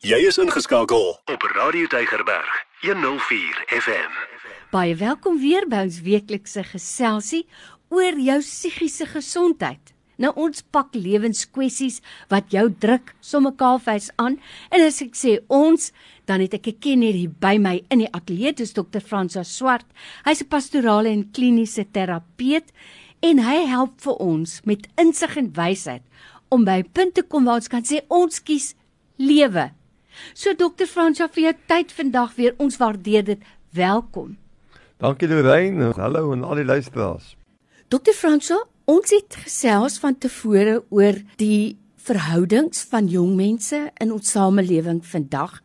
Jy is ingeskakel op Radio Deigerberg 104 FM. Baie welkom weer by ons weeklikse geselsie oor jou psigiese gesondheid. Nou ons pak lewenskwessies wat jou druk somme kaalvuis aan en as ek sê ons dan het ek 'n kenner hier by my in die ateljee dis dokter Fransa Swart. Hy's 'n pastorale en kliniese terapeut en hy help vir ons met insig en wysheid om by punte kom waar ons kan sê ons kies lewe. So dokter Fransa vir jou tyd vandag weer ons waardeer dit. Welkom. Dankie Lorraine. Hallo aan al die luisteraars. Dokter Fransa, ons het gesels van tevore oor die verhoudings van jong mense in ons samelewing vandag.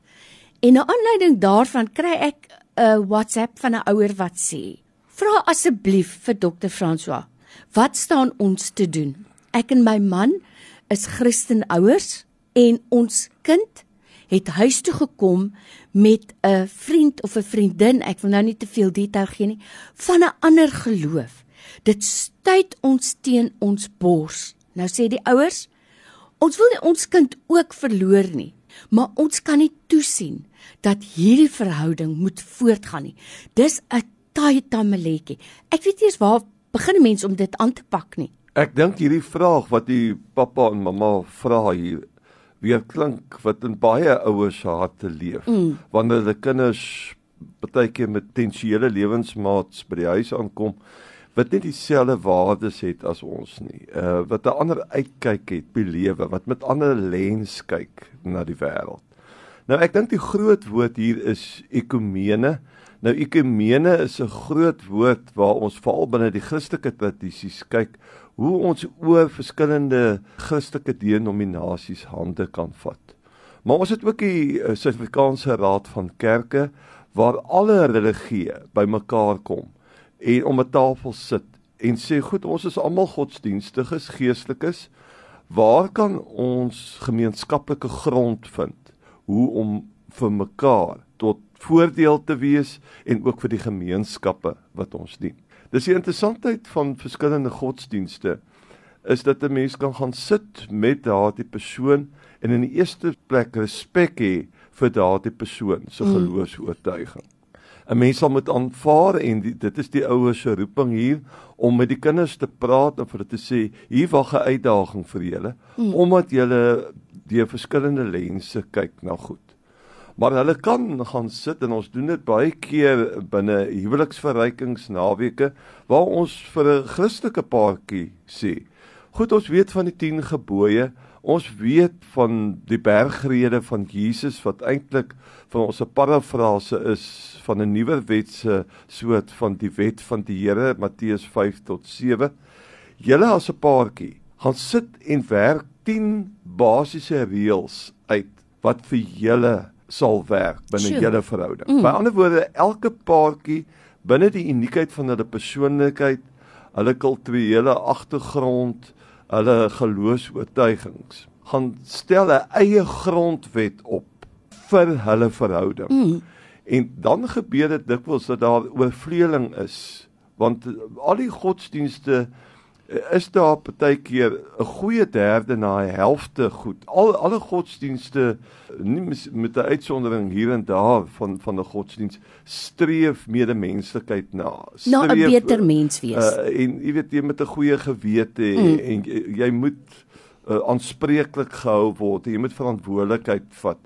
En na aanleiding daarvan kry ek 'n WhatsApp van 'n ouer wat sê: "Vra asseblief vir dokter François, wat staan ons te doen? Ek en my man is Christenouers en ons kind het huis toe gekom met 'n vriend of 'n vriendin, ek wil nou nie te veel detail gee nie, van 'n ander geloof. Dit stuit ons teen ons bors. Nou sê die ouers, ons wil nie ons kind ook verloor nie, maar ons kan nie toesien dat hierdie verhouding moet voortgaan nie. Dis 'n taai tamaletjie. Ek weet nie eens waar begin 'n mens om dit aan te pak nie. Ek dink hierdie vraag wat die pappa en mamma vra hier weer klink wat in baie ouers se harte leef mm. wanneer hulle kinders baie keer met tensiele lewensmaats by die huis aankom wat net dieselfde waardes het as ons nie. Uh wat 'n ander uitkyk het by lewe, wat met ander lens kyk na die wêreld. Nou ek dink die groot woord hier is ekumene. Nou ekumene is 'n groot woord waar ons veral binne die Christelike tradisies kyk hoe ons oor verskillende Christelike denominasies hande kan vat. Maar ons het ook die uh, Suid-Afrikaanse Raad van Kerke waar alle religieë bymekaar kom en om 'n tafel sit en sê goed ons is almal godsdienstiges geestelikes waar kan ons gemeenskaplike grond vind hoe om vir mekaar tot voordeel te wees en ook vir die gemeenskappe wat ons dien dis die interessantheid van verskillende godsdienste is dat 'n mens kan gaan sit met daardie persoon en in die eerste plek respek hê vir daardie persoon se mm. geloofs-oortuiging 'n mens sal moet aanvaar en die, dit is die ouers se roeping hier om met die kinders te praat en vir hulle te sê hier wag 'n uitdaging vir julle mm. omdat julle deur verskillende lense kyk na goed. Maar hulle kan gaan sit en ons doen dit baie keer binne huweliksverrykingsnaweke waar ons vir 'n Christelike paartjie sê. Goed, ons weet van die 10 gebooie. Ons weet van die bergrede van Jesus wat eintlik van ons 'n parafrase is van 'n nuwe wetse soort van die wet van die Here Matteus 5 tot 7. Julle as 'n paartjie gaan sit en werk 10 basiese reëls uit wat vir julle sal werk binne julle verhouding. Mm. By ander woorde, elke paartjie binne die uniekheid van hulle persoonlikheid, hulle kulturele agtergrond, hulle geloofs-oortuigings, gaan stel 'n eie grondwet op vir hulle verhouding. Mm. En dan gebeur dit dikwels dat daar oorvleueling is, want al die godsdienste is daar partykeer 'n goeie derde na 'n helfte goed. Al alle godsdienste nie met 'n uitsondering hier en daar van van 'n godsdiens streef medemenslikheid na. Na 'n beter mens wees. Uh, en jy weet jy met 'n goeie gewete mm. en jy moet uh, aanspreeklik gehou word. Jy moet verantwoordelikheid vat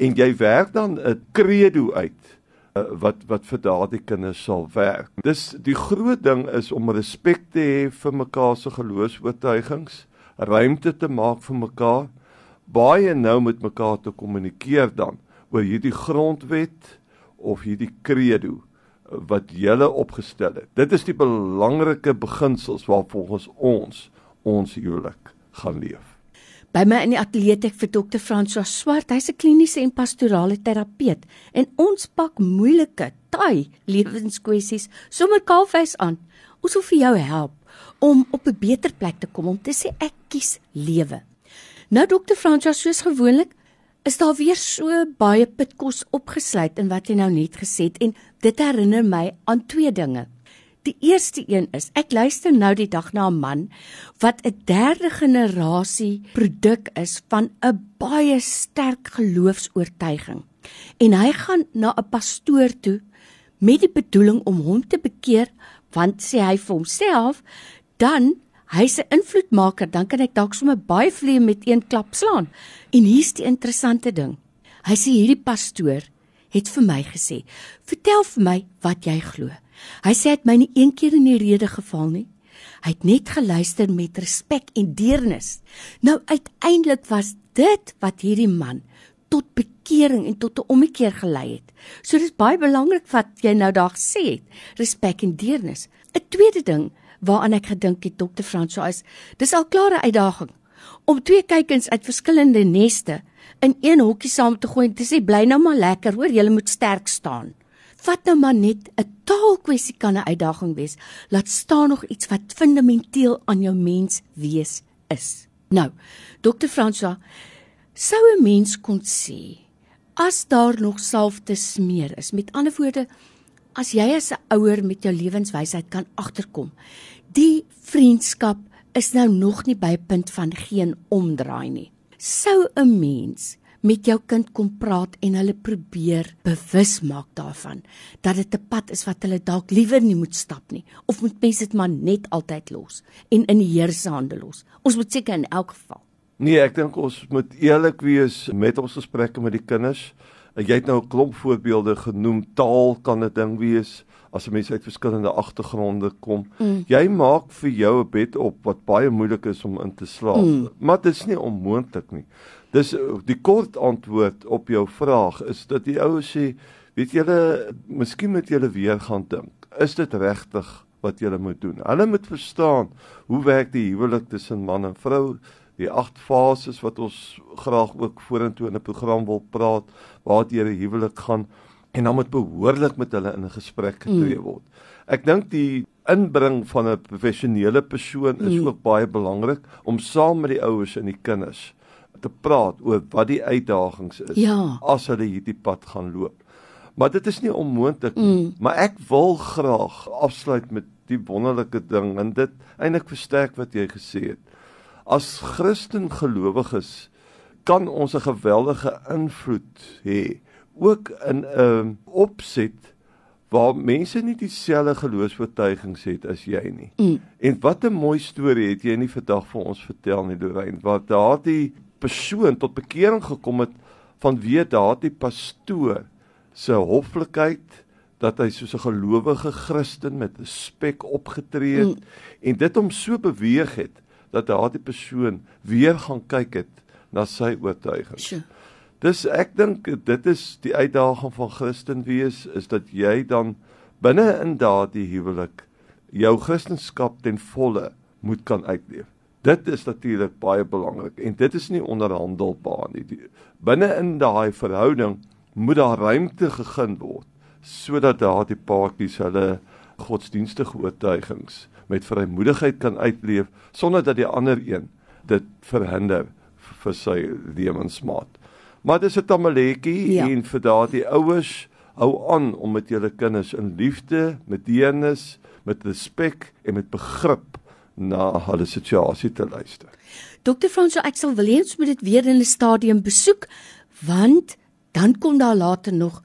en jy werk dan 'n credo uit wat wat vir daardie kinders sal werk. Dis die groot ding is om respek te hê vir mekaar se geloofs-oortuigings, ruimte te maak vir mekaar, baie nou met mekaar te kommunikeer dan oor hierdie grondwet of hierdie credo uh, wat julle opgestel het. Dit is die belangrike beginsels waarvolgens ons ons huwelik gaan leef. By my in die ateljee ek vir dokter François Swart, hy's 'n kliniese en pastorale terapeut en ons pak moeilike, taai lewenskwessies sommer kaalvuis aan. Ons wil vir jou help om op 'n beter plek te kom om te sê ek kies lewe. Nou dokter François soos gewoonlik is daar weer so baie pitkos opgesluit in wat jy nou net gesê het en dit herinner my aan twee dinge. Die eerste een is, ek luister nou die dag na 'n man wat 'n derde generasie produk is van 'n baie sterk geloofs-oortuiging. En hy gaan na 'n pastoor toe met die bedoeling om hom te bekeer, want sê hy vir homself, dan hy's 'n invloedmaker, dan kan ek dalk sommer baie vliee met een klap slaan. En hier's die interessante ding. Hy sê hierdie pastoor het vir my gesê, "Vertel vir my wat jy glo." Hy sê hy het my nie een keer in die rede geval nie. Hy het net geluister met respek en deernis. Nou uiteindelik was dit wat hierdie man tot bekering en tot 'n ommekeer gelei het. So dis baie belangrik wat jy nou daar gesê het, respek en deernis. 'n Tweede ding waaraan ek gedink het Dr. François is, dis al klare uitdaging om twee kykens uit verskillende neste in een hokkie saam te gooi en te sê bly nou maar lekker, hoor, julle moet sterk staan. Vat nou maar net 'n taalkwessie kan 'n uitdaging wees. Laat staan nog iets wat fundamenteel aan jou mens wees is. Nou, Dr. François, sou 'n mens kon sê as daar nog salf te smeer is. Met ander woorde, as jy as 'n ouer met jou lewenswysheid kan agterkom, die vriendskap is nou nog nie by 'n punt van geen omdraai nie. Sou 'n mens met jou kind kom praat en hulle probeer bewus maak daarvan dat dit 'n pad is wat hulle dalk liewer nie moet stap nie of moet mense dit maar net altyd los en in die Here se hande los. Ons moet seker in elk geval. Nee, ek dink ons moet eerlik wees met ons gesprekke met die kinders. Jy het nou 'n klomp voorbeelde genoem. Taal kan 'n ding wees as 'n mens uit verskillende agtergronde kom. Mm. Jy maak vir jou 'n bed op wat baie moeilik is om in te slaap. Mm. Maar dit is nie onmoontlik nie. Dis die kort antwoord op jou vraag is dat die oues sê, weet julle, miskien moet julle weer gaan dink. Is dit regtig wat julle moet doen? Hulle moet verstaan hoe werk die huwelik tussen man en vrou, die agt fases wat ons graag ook vorentoe in 'n program wil praat, waar dit oor huwelik gaan en dan moet behoorlik met hulle in gesprek getree mm. word. Ek dink die inbring van 'n professionele persoon is mm. ook baie belangrik om saam met die ouers en die kinders te praat oor wat die uitdagings is ja. as hulle hierdie pad gaan loop. Maar dit is nie onmoontlik nie, mm. maar ek wil graag afsluit met die wonderlike ding en dit eintlik versterk wat jy gesê het. As Christen gelowiges kan ons 'n geweldige invloed hê ook in 'n um, opset waar mense nie dieselfde geloofsvertuigings het as jy nie. Mm. En wat 'n mooi storie het jy nie vandag vir ons vertel nie, Lorraine, wat daardie persoon tot bekering gekom het vanweë daardie pastoor se hoflikheid dat hy soos 'n gelowige Christen met respek opgetree het mm. en dit hom so beweeg het dat daardie persoon weer gaan kyk het na sy oortuiging. Sure. Dis ek dink dit is die uitdaging van Christen wees is dat jy dan binne in daardie huwelik jou Christendom ten volle moet kan uitleef. Dit is natuurlik baie belangrik en dit is nie onderhandelbaar nie. Binne in daai verhouding moet daar ruimte gegee word sodat daardie paartjies hulle godsdienstige oortuigings met vrymoedigheid kan uitleef sonder dat die ander een dit verhinder vir sy lewensmaat. Maar dis 'n tamaletjie ja. en vir daardie ouers hou aan om met julle kinders in liefde, met deernis, met respek en met begrip na hulle situasie te luister. Dr. Franso, ek sal wil hê ons moet dit weer in 'n stadium besoek want dan kom daar later nog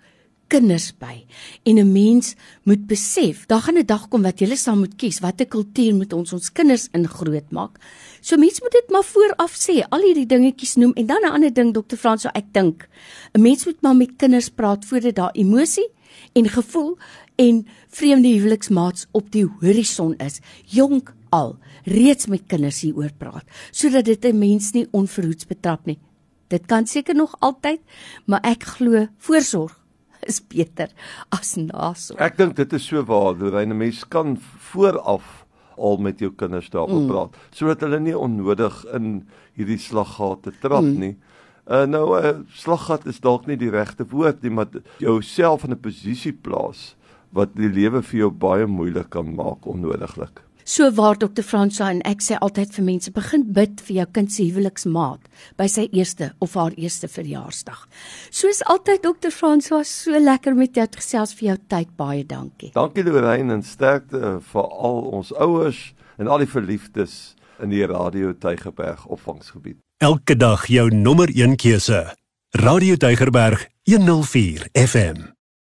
kinders by. En 'n mens moet besef, daar gaan 'n dag kom wat jy saam moet kies watter kultuur moet ons ons kinders in groot maak. So mense moet dit maar vooraf sê, al hierdie dingetjies noem en dan 'n ander ding Dr. Franso, ek dink 'n mens moet maar met kinders praat voordat daar emosie en gevoel en vreemde huweliksmaats op die horison is. Jonk al reeds met kinders hieroor praat sodat dit 'n mens nie onverhoeds betrap nie. Dit kan seker nog altyd, maar ek glo voorsorg is beter as nasorg. Ek dink dit is so waar, Lorraine, 'n mens kan vooraf al met jou kinders daaroor mm. praat sodat hulle nie onnodig in hierdie slaggate trap mm. nie. Uh, nou 'n uh, slaggat is dalk nie die regte woord nie, maar jouself in 'n posisie plaas wat die lewe vir jou baie moeilik kan maak onnodiglik. So waar Dr. Fransa en ek sê altyd vir mense begin bid vir jou kind se huweliksmaat by sy eerste of haar eerste verjaarsdag. Soos altyd Dr. Fransa, so lekker met jou gesels vir jou tyd. Baie dankie. Dankie Lorraine en sterkte vir al ons ouers en al die verliefdes in die Radio Tygerberg opvangsgebied. Elke dag jou nommer 1 keuse. Radio Tygerberg 104 FM.